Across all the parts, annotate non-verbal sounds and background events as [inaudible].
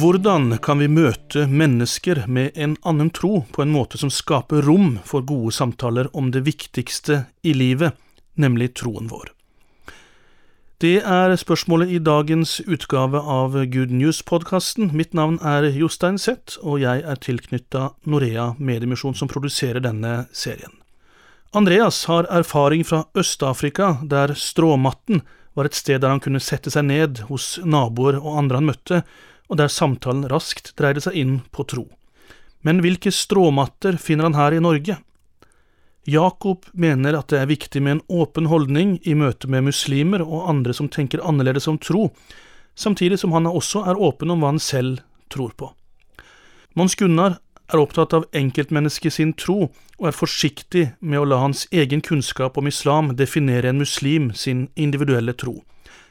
Hvordan kan vi møte mennesker med en annen tro på en måte som skaper rom for gode samtaler om det viktigste i livet, nemlig troen vår? Det er spørsmålet i dagens utgave av Good News-podkasten. Mitt navn er Jostein Seth, og jeg er tilknytta Norea Mediemisjon, som produserer denne serien. Andreas har erfaring fra Øst-Afrika, der stråmatten var et sted der han kunne sette seg ned hos naboer og andre han møtte, og der samtalen raskt dreide seg inn på tro. Men hvilke stråmatter finner han her i Norge? Jakob mener at det er viktig med en åpen holdning i møte med muslimer og andre som tenker annerledes om tro, samtidig som han også er åpen om hva han selv tror på. Mons Gunnar er opptatt av enkeltmennesket sin tro, og er forsiktig med å la hans egen kunnskap om islam definere en muslim sin individuelle tro.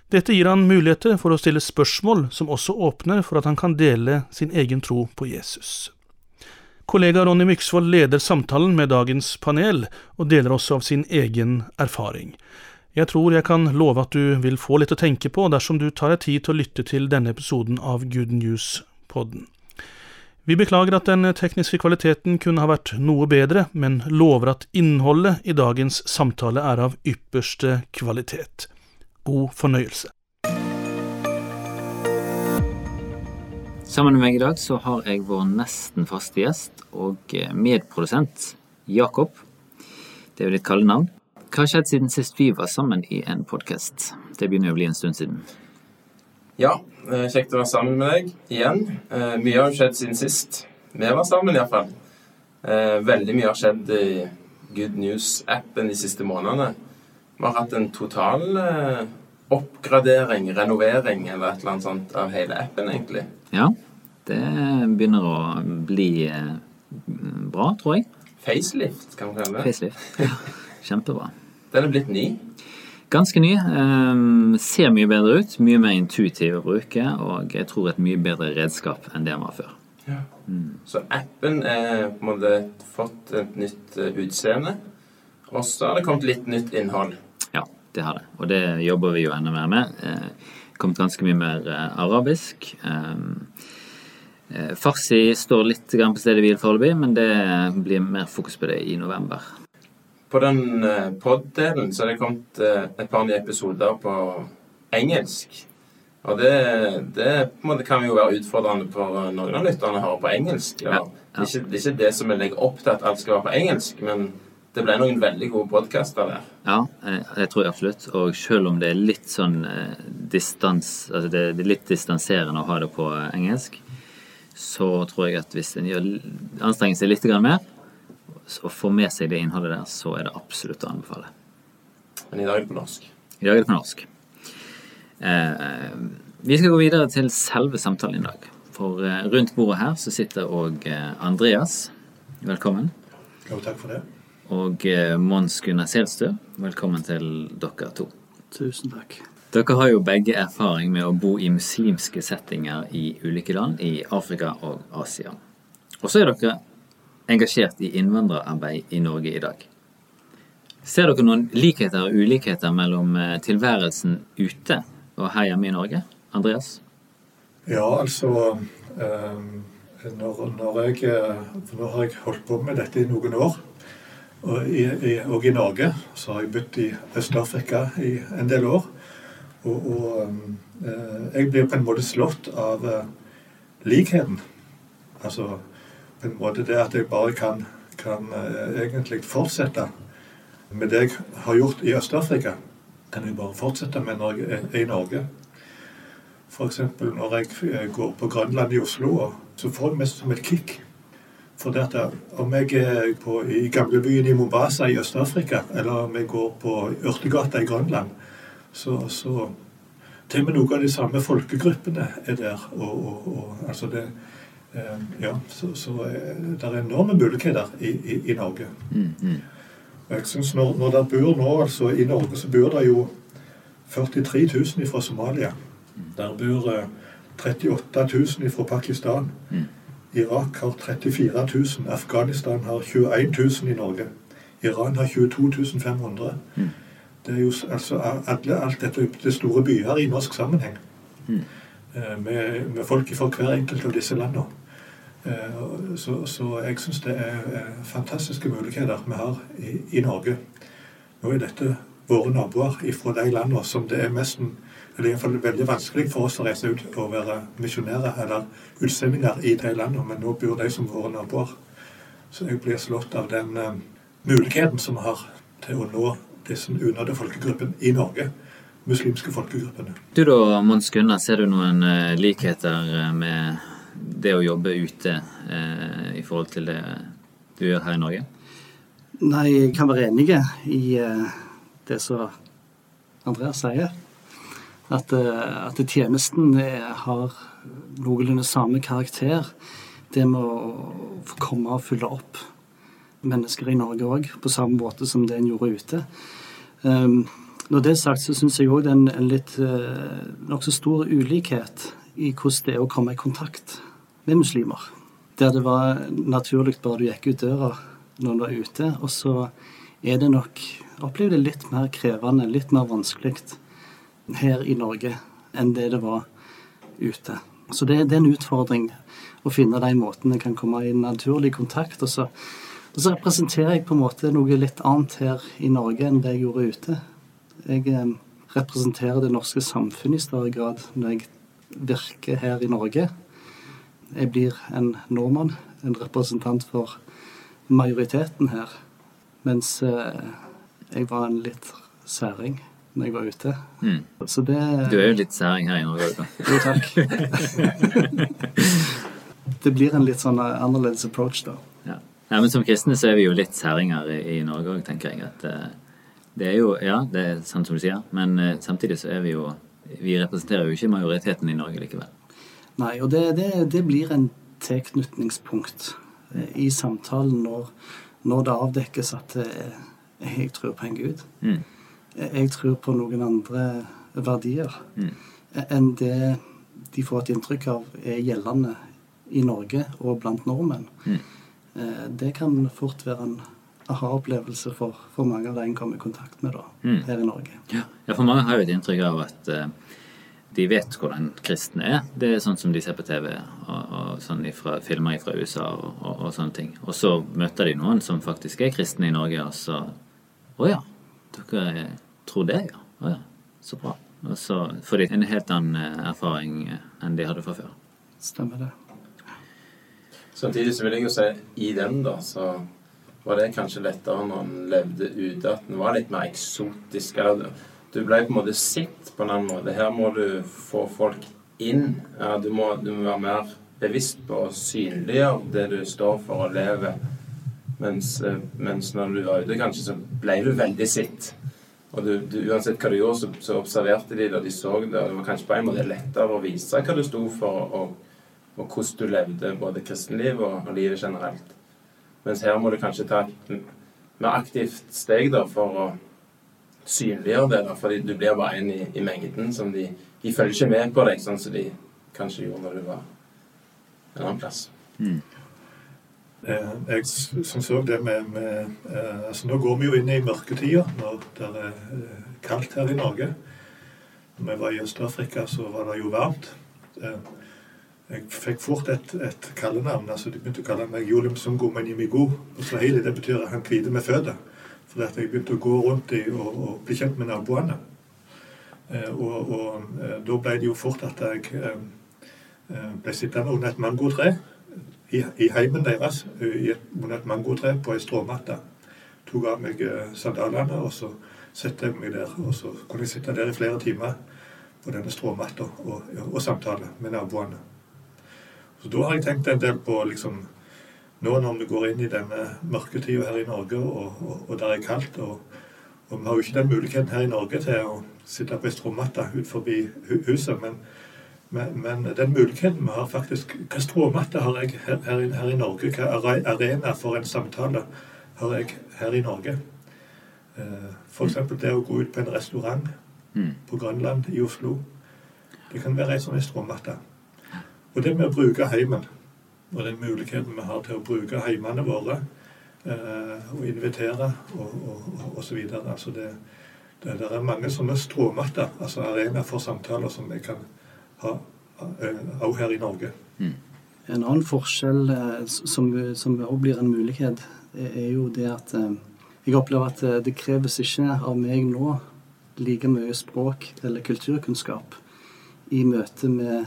Dette gir han muligheter for å stille spørsmål som også åpner for at han kan dele sin egen tro på Jesus. Kollega Ronny Myksvold leder samtalen med dagens panel, og deler også av sin egen erfaring. Jeg tror jeg kan love at du vil få litt å tenke på dersom du tar deg tid til å lytte til denne episoden av Good News-podden. Vi beklager at den tekniske kvaliteten kunne ha vært noe bedre, men lover at innholdet i dagens samtale er av ypperste kvalitet. God fornøyelse. Sammen med meg i dag så har jeg vår nesten faste gjest og eh, medprodusent Jakob. Det er jo ditt kallenavn. Hva har skjedd siden sist vi var sammen i en podkast? Det begynner jo å bli en stund siden. Ja, eh, kjekt å være sammen med deg igjen. Eh, mye har jo skjedd siden sist. Vi var sammen iallfall. Veldig mye har skjedd i Good News-appen de siste månedene. Vi har hatt en total oppgradering, renovering eller et eller annet sånt av hele appen, egentlig. Ja, det begynner å bli eh, bra, tror jeg. Facelift, kan vi kalle det. Facelift, ja. Kjempebra. Den er blitt ny. Ganske ny. Um, ser mye bedre ut. Mye mer intuitiv å bruke. Og jeg tror et mye bedre redskap enn det den var før. Ja. Mm. Så appen er på en måte fått et nytt uh, utseende. Og så har det kommet litt nytt innhold. Det har det. Og det jobber vi jo enda mer med. Eh, kommet ganske mye mer eh, arabisk. Ehm, eh, farsi står litt på stedet hvil foreløpig, men det blir mer fokus på det i november. På den eh, pod-delen så er det kommet et par nye episoder på engelsk. Og det, det måte kan jo være utfordrende for noen av lytterne å høre på engelsk. Ja, ja. Det, er ikke, det, er ikke, det som vi legger opp til at alt skal være på engelsk, men det ble noen veldig gode podkaster der. Ja, det tror jeg absolutt. Og selv om det er litt sånn eh, distans, altså det, er litt distanserende å ha det på eh, engelsk, så tror jeg at hvis en gjør anstrenger seg litt mer og får med seg det innholdet der, så er det absolutt å anbefale. Men i dag er det på norsk? I dag er det på norsk. Eh, vi skal gå videre til selve samtalen i dag. For eh, rundt bordet her så sitter òg eh, Andreas. Velkommen. Jo, takk for det og eh, Mons Gunnar Selstø. Velkommen til dere to. Tusen takk. Dere har jo begge erfaring med å bo i muslimske settinger i ulike land i Afrika og Asia. Og så er dere engasjert i innvandrerarbeid i Norge i dag. Ser dere noen likheter og ulikheter mellom eh, tilværelsen ute og her hjemme i Norge? Andreas? Ja, altså eh, når, når jeg, Nå har jeg holdt på med dette i noen år. Og i, i, og i Norge så har jeg bodd i Øst-Afrika i en del år. Og, og eh, jeg blir på en måte slått av eh, likheten. Altså på en måte det at jeg bare kan, kan eh, egentlig fortsette med det jeg har gjort i Øst-Afrika. Kan jeg bare fortsette med er i Norge. F.eks. når jeg eh, går på Grønland i Oslo, så får jeg mest som et kick. For dette, om jeg er på, i gamlebyen i Mombasa i Øst-Afrika, eller om jeg går på Ørtegata i Grønland, så, så Til og med noen av de samme folkegruppene er der. Og, og, og altså det, Eh, ja, så, så det er enorme muligheter i, i, i Norge. Mm, mm. Jeg synes når, når det bor nå, altså I Norge så bor det jo 43 000 fra Somalia. Der bor eh, 38 000 fra Pakistan. Mm. Irak har 34 000. Afghanistan har 21 000 i Norge. Iran har 22 500. Mm. Det er jo altså alle, alt dette det store byer i norsk sammenheng. Mm. Eh, Med, med folk fra hver enkelt av disse landene. Eh, Så, så jeg syns det er fantastiske muligheter vi har i, i Norge. Nå er dette våre naboer fra de landene som det er nesten eller iallfall veldig vanskelig for oss å reise ut og være misjonærer eller utsendinger i de landene, men nå bor de som våre naboer. Så jeg blir slått av den uh, muligheten som vi har til å nå disse unådde folkegruppen i Norge. Muslimske folkegruppene. Du da, Mons Gunnar, ser du noen uh, likheter eh, med det å jobbe ute uh, i forhold til det du gjør her i Norge? Nei, jeg kan være enig i det som Andreas sier. At, eh, at tjenesten eh, har noenlunde samme karakter. Det med å få komme og fylle opp mennesker i Norge òg, på samme måte som det en gjorde ute. Um, når det er sagt, så syns jeg òg det er en, en litt uh, nokså stor ulikhet i hvordan det er å komme i kontakt med muslimer. Der det var naturlig bare du gikk ut døra når du var ute, og så er det nok opplevd litt mer krevende, litt mer vanskelig her i Norge enn det det var ute. Så det, det er en utfordring å finne de måtene jeg kan komme i naturlig kontakt. Og så, og så representerer jeg på en måte noe litt annet her i Norge enn det jeg gjorde ute. Jeg eh, representerer det norske samfunnet i større grad når jeg virker her i Norge. Jeg blir en nordmann, en representant for majoriteten her. Mens eh, jeg var en litt særing når jeg var ute. Mm. Så det Du er jo litt særing her i Norge òg, da. Jo, takk. [laughs] det blir en litt sånn eh, annerledes approach, da. Ja. ja. men som kristne så er vi jo litt særinger i, i Norge òg, tenker jeg. At eh, det er jo Ja, det er sant som du sier, men eh, samtidig så er vi jo Vi representerer jo ikke majoriteten i Norge likevel. Nei, og det, det, det blir en tilknytningspunkt i samtalen når, når det avdekkes at jeg tror på en Gud. Mm. Jeg jeg tror på noen andre verdier Mm. enn det de får et inntrykk av er gjeldende i Norge og blant nordmenn. Mm. Eh, Det kan fort være en aha-opplevelse for, for mange av de en kommer i kontakt med da, Mm. her i Norge. Ja, for mange har jo et inntrykk av at eh, de vet hvordan kristne er. Det er sånn som de ser på TV og, og sånn ifra, filmer fra USA og, og, og sånne ting. Og så møter de noen som faktisk er kristne i Norge, og så Å ja, dere tror det, ja? Å ja, så bra. Og så får de en helt annen eh, erfaring eh, enn de hadde fra før. Stemmer det. Samtidig så vil jeg jo si i den, da, så var det kanskje lettere når en levde ute, at en var litt mer eksotisk. Eller du ble på en måte sett på en annen måte. Her må du få folk inn. Ja, du, må, du må være mer bevisst på å synliggjøre det du står for og lever. Mens, eh, mens når du var ute, kanskje, så ble du veldig sett. Og du, du, uansett hva du gjorde, så, så observerte de det, og de så det. og Det var kanskje på en måte lettere å vise hva du sto for, og, og hvordan du levde både kristenlivet og, og livet generelt. Mens her må du kanskje ta et mer aktivt steg da, for å synliggjøre det, da, fordi du blir bare en i, i mengden. som de, de følger ikke med på deg, sånn som de kanskje gjorde når du var en annen plass. Mm. Eh, Jeg syns òg det med, med eh, altså Nå går vi jo inn i mørketida når det er eh, kaldt her i Norge. Når vi var i Øst-Afrika, så var det jo varmt. Jeg fikk fort et, et kallenavn. altså De begynte å kalle meg Jolim Sungo Menimigo. På swahili det betyr han hvite med føtter. For at jeg begynte å gå rundt i og, og bli kjent med naboene. Og, og da ble det jo fort at jeg ble sittende under et mangotre i, i heimen deres i et, under et mangotre på ei stråmatte. Tok av meg sandalene, og så satte jeg meg der. Og så kunne jeg sitte der i flere timer på denne stråmatta og, og samtale med naboene. Så da har jeg tenkt en del på liksom Nå når vi går inn i denne mørketida her i Norge, og, og, og der er kaldt og, og vi har jo ikke den muligheten her i Norge til å sitte på ei stråmatte ut forbi huset, men Men, men den muligheten vi har faktisk Hva stråmatte har jeg her, her, i- her i Norge? Hva arena for en samtale har jeg her i Norge? Eh, F.eks. det å gå ut på en restaurant Mm. på Grønland, i Oslo. Det kan være ei sånn stråmatte. Og det med å bruke heimen, og den muligheten vi har til å bruke heimene våre, eh, og invitere og, og, så videre. Altså det, det, det er mange sånne stråmatter, altså arenaer for samtaler, som vi kan òg her i Norge. En annen forskjell eh, som, som også blir en mulighet, er er jo det at eh, jeg opplever at eh, det kreves ikke av meg nå like mye språk eller kulturkunnskap i møte med,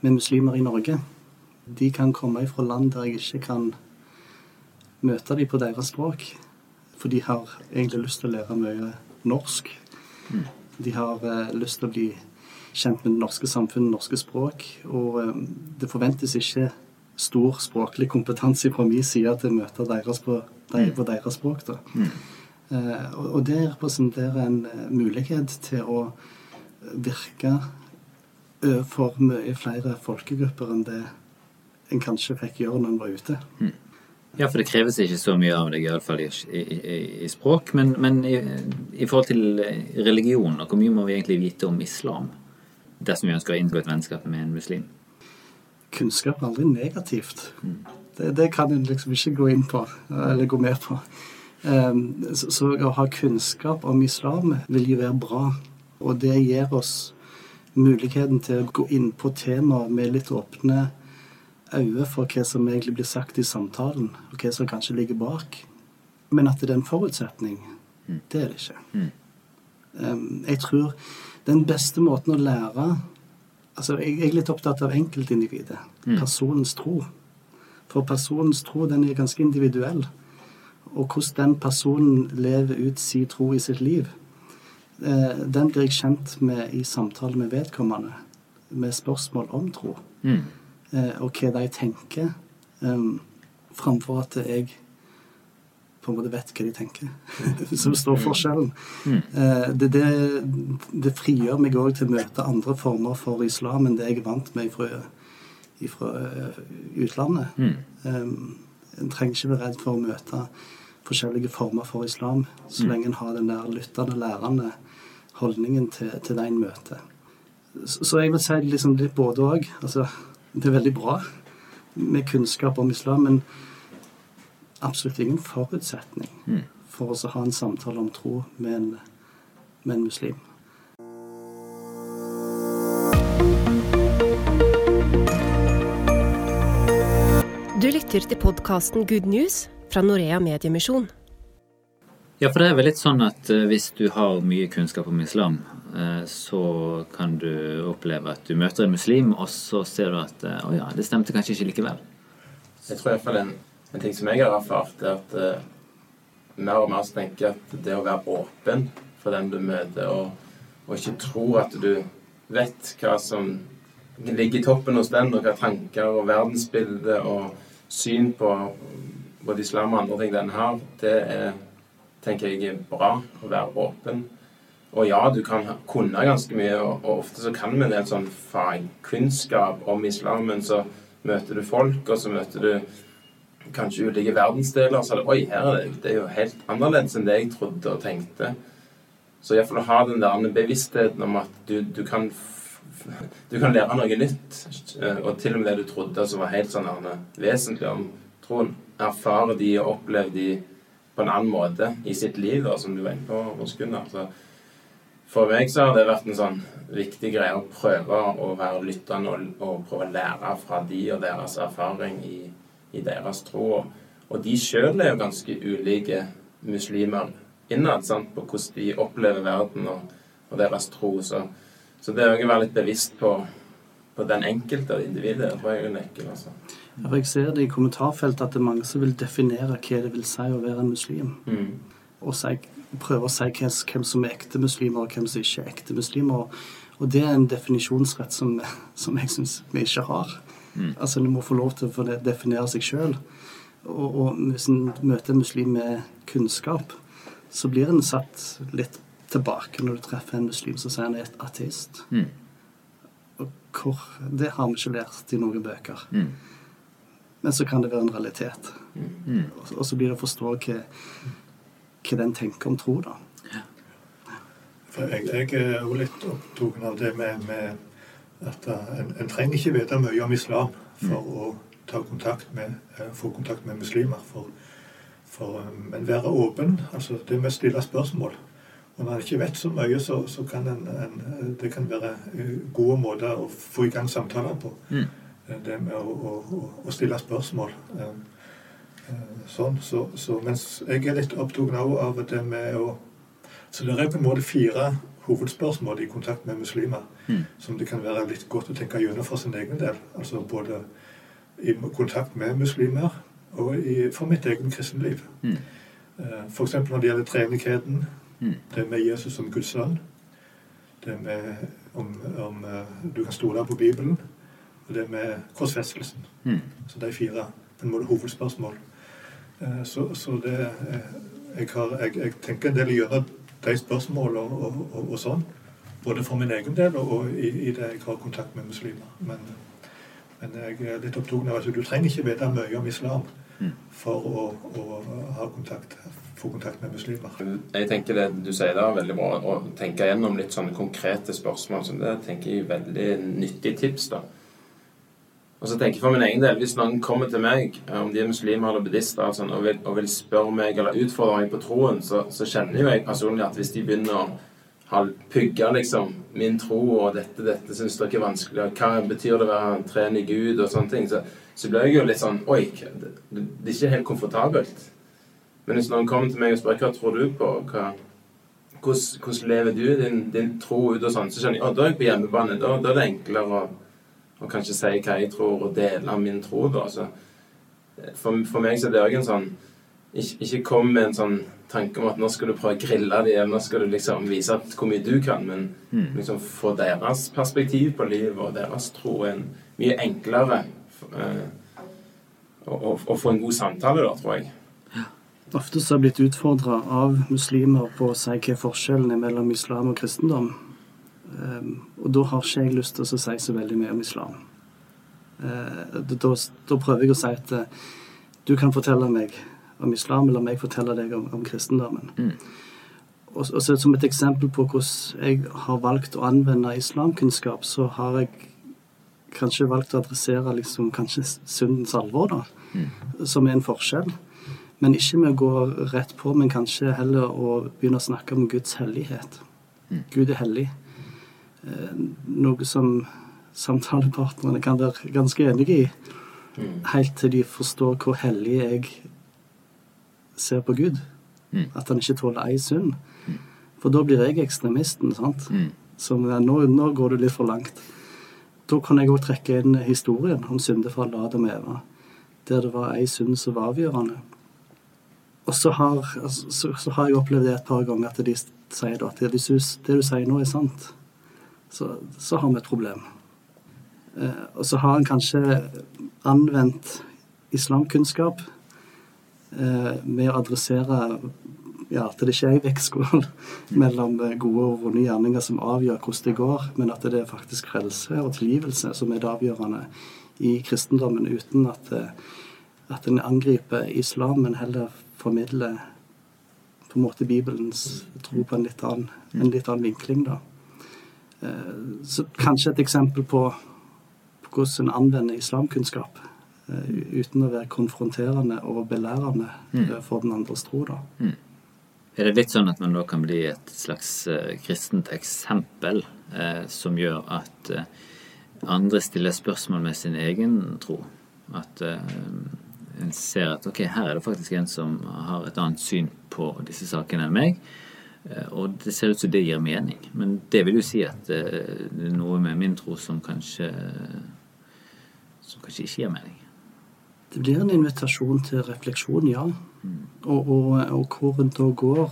med muslimer i Norge. De kan komme fra land der jeg ikke kan møte dem på deres språk, for de har egentlig lyst til å lære mye norsk. De har eh, lyst til å bli kjent med det norske samfunnet, norske språk. Og eh, det forventes ikke stor språklig kompetanse fra min side til å møte deres på, på deres språk. Da. Eh, og, det representerer en eh, mulighet til å virke for mye flere folkegrupper enn det en kanskje fikk gjøre når en var ute. Ja, for det kreves ikke så mye av deg, iallfall i, i, i, i språk. Men, men i, i forhold til religion, og hvor mye må vi egentlig vite om islam dersom vi ønsker å inngå et vennskap med en muslim? Kunnskap er aldri negativt. Det, det kan en liksom ikke gå inn på, eller gå med på. Um, så, så å ha kunnskap om islam vil jo være bra. Og det gir oss muligheten til å gå inn på temaer med litt åpne øyne for hva som egentlig blir sagt i samtalen, og hva som kanskje ligger bak. Men at det er en forutsetning, det er det ikke. Um, jeg tror den beste måten å lære Altså, jeg jeg er litt opptatt av enkeltindividet. Personens tro. For personens tro, den er ganske individuell. Og hvordan den personen lever ut sin tro i sitt liv, eh, den blir jeg kjent med i samtale med vedkommende. Med spørsmål om tro. Mm. Eh, og hva de tenker. Um, framfor at jeg på en måte vet hva de tenker. [laughs] Som står forskjellen. Eh, det, det, det frigjør meg òg til å møte andre former for islam enn det jeg er vant med fra, fra utlandet. Um, en trenger ikke være redd for å møte forskjellige former for islam, så lenge en har den der lyttende, lærende holdningen til, til det en møter. Så, så jeg vil si liksom litt både òg. Altså, det er veldig bra med kunnskap om islam, men absolutt ingen forutsetning for å ha en samtale om tro med en, med en muslim. Du lytter til podkasten Good News fra Norea Mediemisjon. Ja, for det er vel litt sånn at eh, hvis du har mye kunnskap om islam, eh, så kan du oppleve at du møter en muslim, og så ser du at eh, å ja, det stemte kanskje ikke likevel. Jeg tror i hvert fall en, en ting som jeg har erfart, er at uh, mer og mer tenker jeg at det å være åpen for den du møter, og, og ikke tro at du vet hva som ligger i toppen hos den, og hva tanker og verdensbilde og syn på både islam og andre ting den har, det er, tenker jeg er bra å være åpen. Og ja, du kan kunne ganske mye, og, og ofte så kan vi en del sånn fagkunnskap om islam, men så møter du folk, og så møter du kanskje ulike verdensdeler, så er det Oi, her er det, det er jo helt annerledes enn det jeg trodde og tenkte. Så iallfall å ha den der bevisstheten om at du, du kan du kan lære noe nytt, eh, og til og med det du trodde som var helt sånn vesentlig om troen, erfare de og oppleve de på en annen måte i sitt liv, da, som du var inne på, hos Gunnar. Så for meg så har det vært en sånn viktig greie å prøve å være lyttende og, og prøve å lære fra de og deres erfaring i, i deres tro. Og de sjøl er jo ganske ulike muslimer innad sant, på hvordan de opplever verden og, og deres tro. Så, så det å være litt bevisst på, på den enkelte og individet, det tror jeg er en nøkkel. Altså. Ja, Jeg ser det i kommentarfeltet at det er mange som vil definere hva det vil si å være en muslim. Mm. Og si, prøve å si hvem, hvem som er ekte muslimer, og hvem som ikke er ekte muslimer. Og det er en definisjonsrett som, som jeg syns vi ikke har. Altså, En må få lov til å definere seg sjøl. Og, og hvis en møter en muslim med kunnskap, så blir en satt litt tilbake når du treffer en muslim som sier han er et ateist. Mm. Og hvor, Det har vi ikke lært i noen bøker. Mm. Men så kan det være en realitet. Mm. Og, og så blir det å forstå hva, hva den tenker om tro, da. For jeg, jeg er jo litt opptatt av det med, med at uh, en, en trenger ikke vite mye om islam for å ta kontakt med, uh, få kontakt med muslimer. For, for, um, men være åpen, altså det med å stille spørsmål. Og når en ikke vet så mye, så, så kan en, en, det kan være gode måter å få i gang samtaler på. Mm. Det med å, å, å, stille spørsmål. Sånn, så, så, mens jeg er litt opptatt av det med å så det er på en måte fire hovedspørsmål i kontakt med muslimer Mm. som det kan være litt godt å tenke gjennom for sin egen del. Altså både i kontakt med muslimer og i, for mitt egen kristenliv. Mm. Eh, F.eks. når det gjelder treenigheten, Mm. det med Jesus som Guds sønn, det med om, om eh, du kan stole på Bibelen, og det med korsfestelsen. Mm. Så de fire på en måte hovedspørsmål. Eh, Så, så det jeg, har, jeg, jeg tenker en del gjennom de spørsmålene og, og, og, og sånn. Både for min egen del og, i, i det jeg har kontakt med muslimer. Men, men jeg er litt opptatt av at du trenger ikke vite mye om islam Mm. for å, å ha kontakt, få kontakt med muslimer. Jeg tenker det du sier der er veldig bra. Å tenke gjennom litt sånne konkrete spørsmål som det tenker jeg er veldig nyttig tips. da. Og så tenker jeg for min egen del, Hvis noen kommer til meg, eh, om de er muslimer eller buddhister, og, sånn, og, vil, og vil spørre meg eller utfordre meg på troen, så, så kjenner jo jeg personlig at hvis de begynner å pugge liksom, min tro og dette, dette syns dere er vanskelig, og hva betyr det å være en Gud og sånne ting, så, så blir jeg jo litt sånn Oi, det, det er ikke helt komfortabelt. Men hvis noen kommer til meg og spør hva tror du på, hva, hvordan, hvordan lever du din, din tro ut og sånn, så kjenner jeg at da er jeg på hjemmebane. Da, da er det enklere å, å kanskje si hva jeg tror, og dele min tro. da. Så, for, for meg så er det òg en sånn ikke, ikke kom med en sånn tanke om at nå skal du prøve å grille dem, nå skal du liksom vise at hvor mye du kan, men Mm. liksom få deres perspektiv på livet og deres tro er en mye enklere eh, å, å, å få en god samtale da, tror jeg. Ofte så har jeg blitt utfordra av muslimer på å si hva er forskjellen er mellom islam og kristendom. Ehm, og da har ikke jeg lyst til å si så veldig mye om islam. Eh, da, da prøver jeg å si at eh, du kan fortelle meg om islam, eller meg fortelle deg om, om kristendommen. Mm. Og, og så som et eksempel på hvordan jeg har valgt å anvende islamkunnskap, så har jeg kanskje valgt å adressere liksom kanskje syndens alvor, da, Mm. som er en forskjell. Men ikke med å gå rett på, men kanskje heller å begynne å snakke om Guds hellighet. Mm. Gud er hellig. Eh, noe som samtalepartnerne kan være ganske enige i, Mm. helt til de forstår hvor hellig jeg ser på Gud. Mm. At han ikke tåler ei synd. For da blir jeg ekstremisten, sant. Mm. Som ja, nå, nå går du litt for langt. Da kan jeg òg trekke inn historien om syndefallet Adam og Eva, der det var ei synd som var avgjørende. Og så har, altså, så, så har jeg opplevd det et par ganger at de sier at hvis det du sier nå er sant, så, så har vi et problem. Eh, og så har en kanskje anvendt islamkunnskap eh, med å adressere ja, at det ikke er ei vektskål [laughs] mellom gode og vonde gjerninger som avgjør hvordan det går, men at det er faktisk frelse og tilgivelse som er det avgjørende i kristendommen, uten at, eh, at en angriper islam, men heller formidler på en måte Bibelens tro på en litt annen, en litt annen vinkling. da. Eh, Så kanskje et eksempel på, på hvordan en anvender islamkunnskap eh, uten å være konfronterende og belærende Mm. eh, for den andres tro. da. Er det litt sånn at man da kan bli et slags kristent eksempel eh, som gjør at eh, andre stiller spørsmål med sin egen tro? At eh, en ser at ok, her er det faktisk en som har et annet syn på disse sakene enn meg. Eh, Og det ser ut som det gir mening. Men det vil jo si at eh, det er noe med min tro som kanskje som kanskje ikke gir mening. Det blir en invitasjon til refleksjon, ja. Og, og, og hvor en da går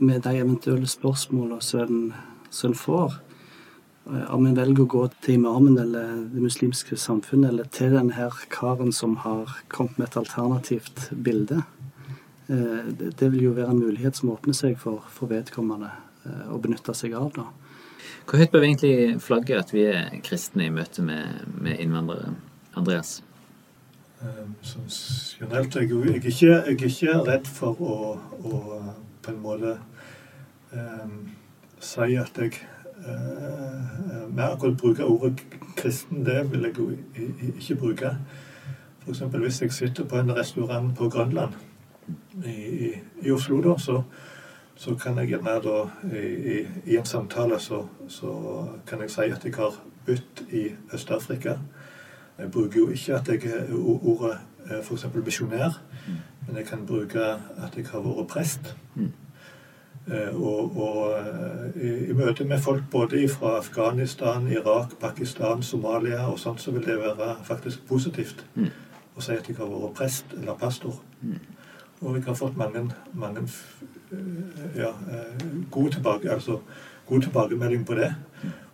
med de eventuelle spørsmålene som en, får. Eh, Om en velger å gå til imamen eller det muslimske samfunnet, eller til denne karen som har kommet med et alternativt bilde. Eh, Det vil jo være en mulighet som åpner seg for, for vedkommende. eh, å benytte seg av. da. Hvor høyt bør vi egentlig flagge at vi er kristne i møte med, med innvandrere? Andreas? Um, Sånn generelt er jeg, jeg, er ikke, jeg er ikke redd for å, å på en måte um, si at jeg uh, Med akkurat bruke ordet kristen, det vil jeg jo ikke bruke. F.eks. hvis jeg sitter på en restaurant på Grønland i, i, i Oslo, da, så, så kan jeg gjerne da i, i, en samtale så, så kan jeg si at jeg har bodd i Øst-Afrika. Jeg bruker jo ikke at jeg er ordet f.eks. misjonær, men jeg kan bruke at jeg har vært prest. Eh, Og, og eh, i, møte med folk både fra Afghanistan, Irak, Pakistan, Somalia og sånt, så vil det være faktisk positivt å si at jeg har vært prest eller pastor. Og jeg har fått mange, mange eh, ja, god, gode, tilbake, altså, god tilbakemelding på det.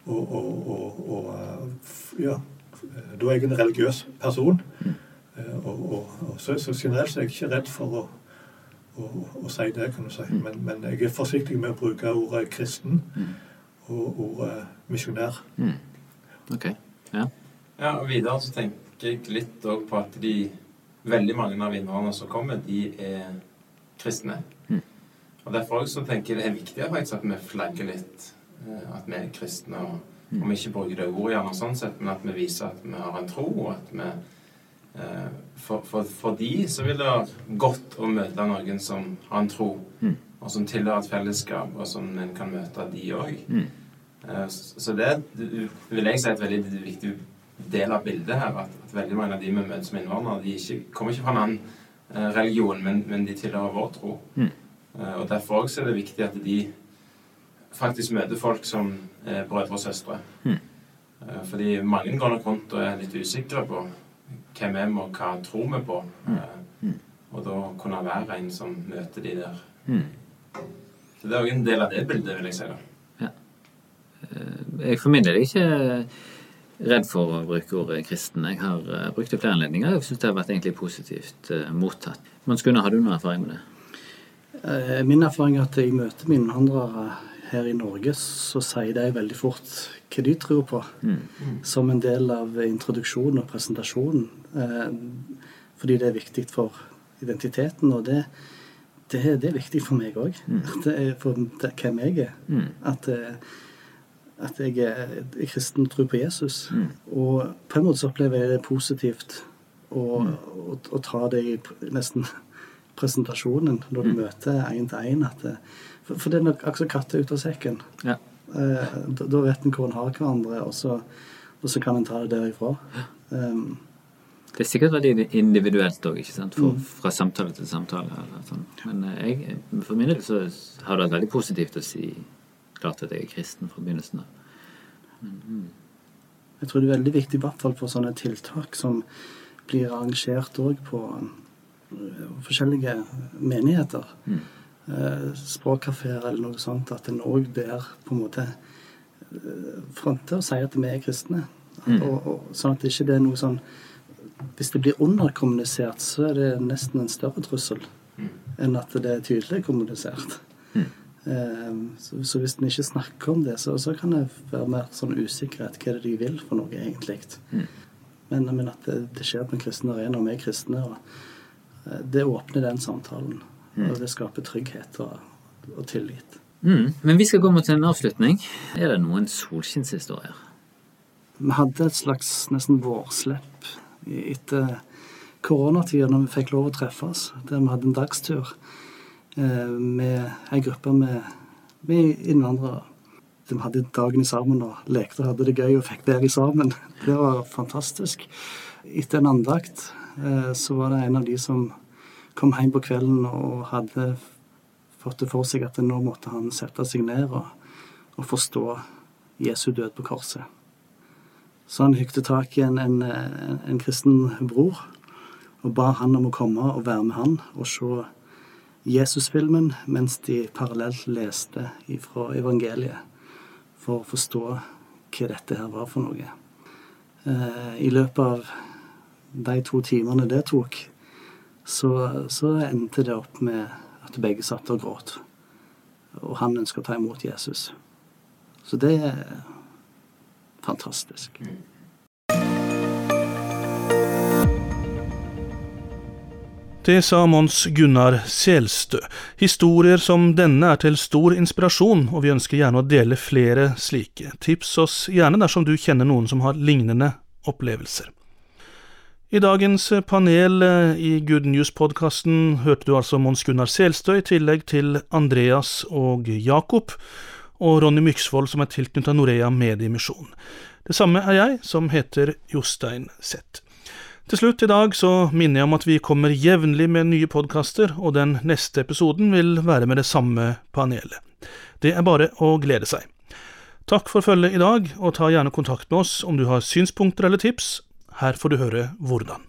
Og, og, og, og eh, ja, da er jeg en religiøs person. Eh, Og, og, og så, så generelt så er jeg ikke redd for å, å, å si det, kan du si. Men, men jeg er forsiktig med å bruke ordet kristen og ordet misjonær. Ok. Ja. Ja, og videre så tenker jeg litt òg på at de veldig mange av innvandrerne som kommer, de er kristne. Og Derfor også tenker jeg det er viktig faktisk at vi flagger litt eh, at vi er kristne. Og om vi ikke bruker det ordet, gjerne sånn sett, men at vi viser at vi har en tro. og at vi eh, for, for, for de så vil det være godt å møte noen som har en tro, og som tilhører et fellesskap, og som en kan møte de òg. Mm. Så det vil jeg si er et veldig viktig del av bildet her. At, at veldig mange av de vi møter som innvandrere, de ikke, kommer ikke fra en annen eh, religion, men, men de tilhører vår tro. Mm. Og Derfor også er det viktig at de faktisk møter folk som er brødre og søstre. Mm. Fordi mange går nok rundt og er litt usikre på hvem vi er og hva tror vi på. Mm. Og da kunne være en som møter de der. Så det er òg en del av det bildet, vil jeg si. da. Jeg for min del ikke redd for å bruke ordet kristen. Jeg har eh, brukt det flere anledninger. Jeg syns det har vært egentlig positivt eh, mottatt. Mons Gunnar, har du noen erfaring med det? Eh, Min erfaring er at i møte med innvandrere her i Norge, så sier de veldig fort hva de tror på, som en del av introduksjonen og presentasjonen. Fordi det er viktig for identiteten, og det, det, det er viktig for meg òg. [laughs] Er for hvem jeg er. At, eh, at jeg er, er kristen og tror på Jesus. Og på en måte så opplever jeg det positivt å, å, å ta det i nesten presentasjonen når du møter én til én. For, for det er nok akkurat katta ut av sekken. Ja. Eh, da, da vet en hvor en har hverandre, og så, og så kan en ta det derifra. Um, Det er sikkert veldig individuelt òg, ikke sant? For, fra samtale til samtale. Sånn. Men eh, jeg, for min del så har det vært veldig positivt å si klart at jeg er kristen fra begynnelsen av. jeg tror det er veldig viktig, i hvert fall for sånne tiltak som blir arrangert òg på eh, forskjellige menigheter. Mm. Språkkafeer eller noe sånt. At en òg der på en måte fronte fronter og sier at vi er kristne. Og, og, sånn at det ikke er noe sånn Hvis det blir underkommunisert, så er det nesten en større trussel enn at det er tydelig kommunisert. Eh, Så, så hvis en ikke snakker om det, så, så kan det være mer sånn usikkerhet. Hva er det de vil for noe, egentlig? Men, men at det, det skjer på en kristen arena, og vi er kristne, og eh, det åpner den samtalen. Og det skaper trygghet og, og tillit. Mm. Men vi skal gå mot en avslutning. Er det noen solskinnshistorier? Vi hadde et slags nesten vårslepp etter koronatida, når vi fikk lov å treffes. Der vi hadde en dagstur med ei gruppe med, med innvandrere. De hadde dagen sammen og lekte og hadde det gøy og fikk være sammen. [laughs] Det var fantastisk. Etter en andakt eh, så var det en av de som kom hjem på kvelden og hadde fått det for seg at nå måtte han sette seg ned og, og forstå Jesu død på korset. Så han hykte tak i en, en, en kristen bror og ba han om å komme og være med han og se Jesusfilmen mens de parallelt leste fra evangeliet for å forstå hva dette her var for noe. Eh, I løpet av de to timene det tok, så, så endte det opp med at begge satt og gråt. og han ønsker å ta imot Jesus. Så det er fantastisk. Det sa Mons Gunnar Selstø. Historier som denne er til stor inspirasjon, og vi ønsker gjerne å dele flere slike. Tips oss gjerne dersom du kjenner noen som har lignende opplevelser. I dagens panel eh, i Good News-podkasten hørte du altså Mons Gunnar Selstø i tillegg til Andreas og Jakob, og Ronny Myksvold som er tilknyttet Norea Mediemisjon. Det samme er jeg, som heter Jostein Zett. Til slutt i dag så minner jeg om at vi kommer jevnlig med nye podkaster, og den neste episoden vil være med det samme panelet. Det er bare å glede seg. Takk for følget i dag, og ta gjerne kontakt med oss om du har synspunkter eller tips. Her får du høre hvordan.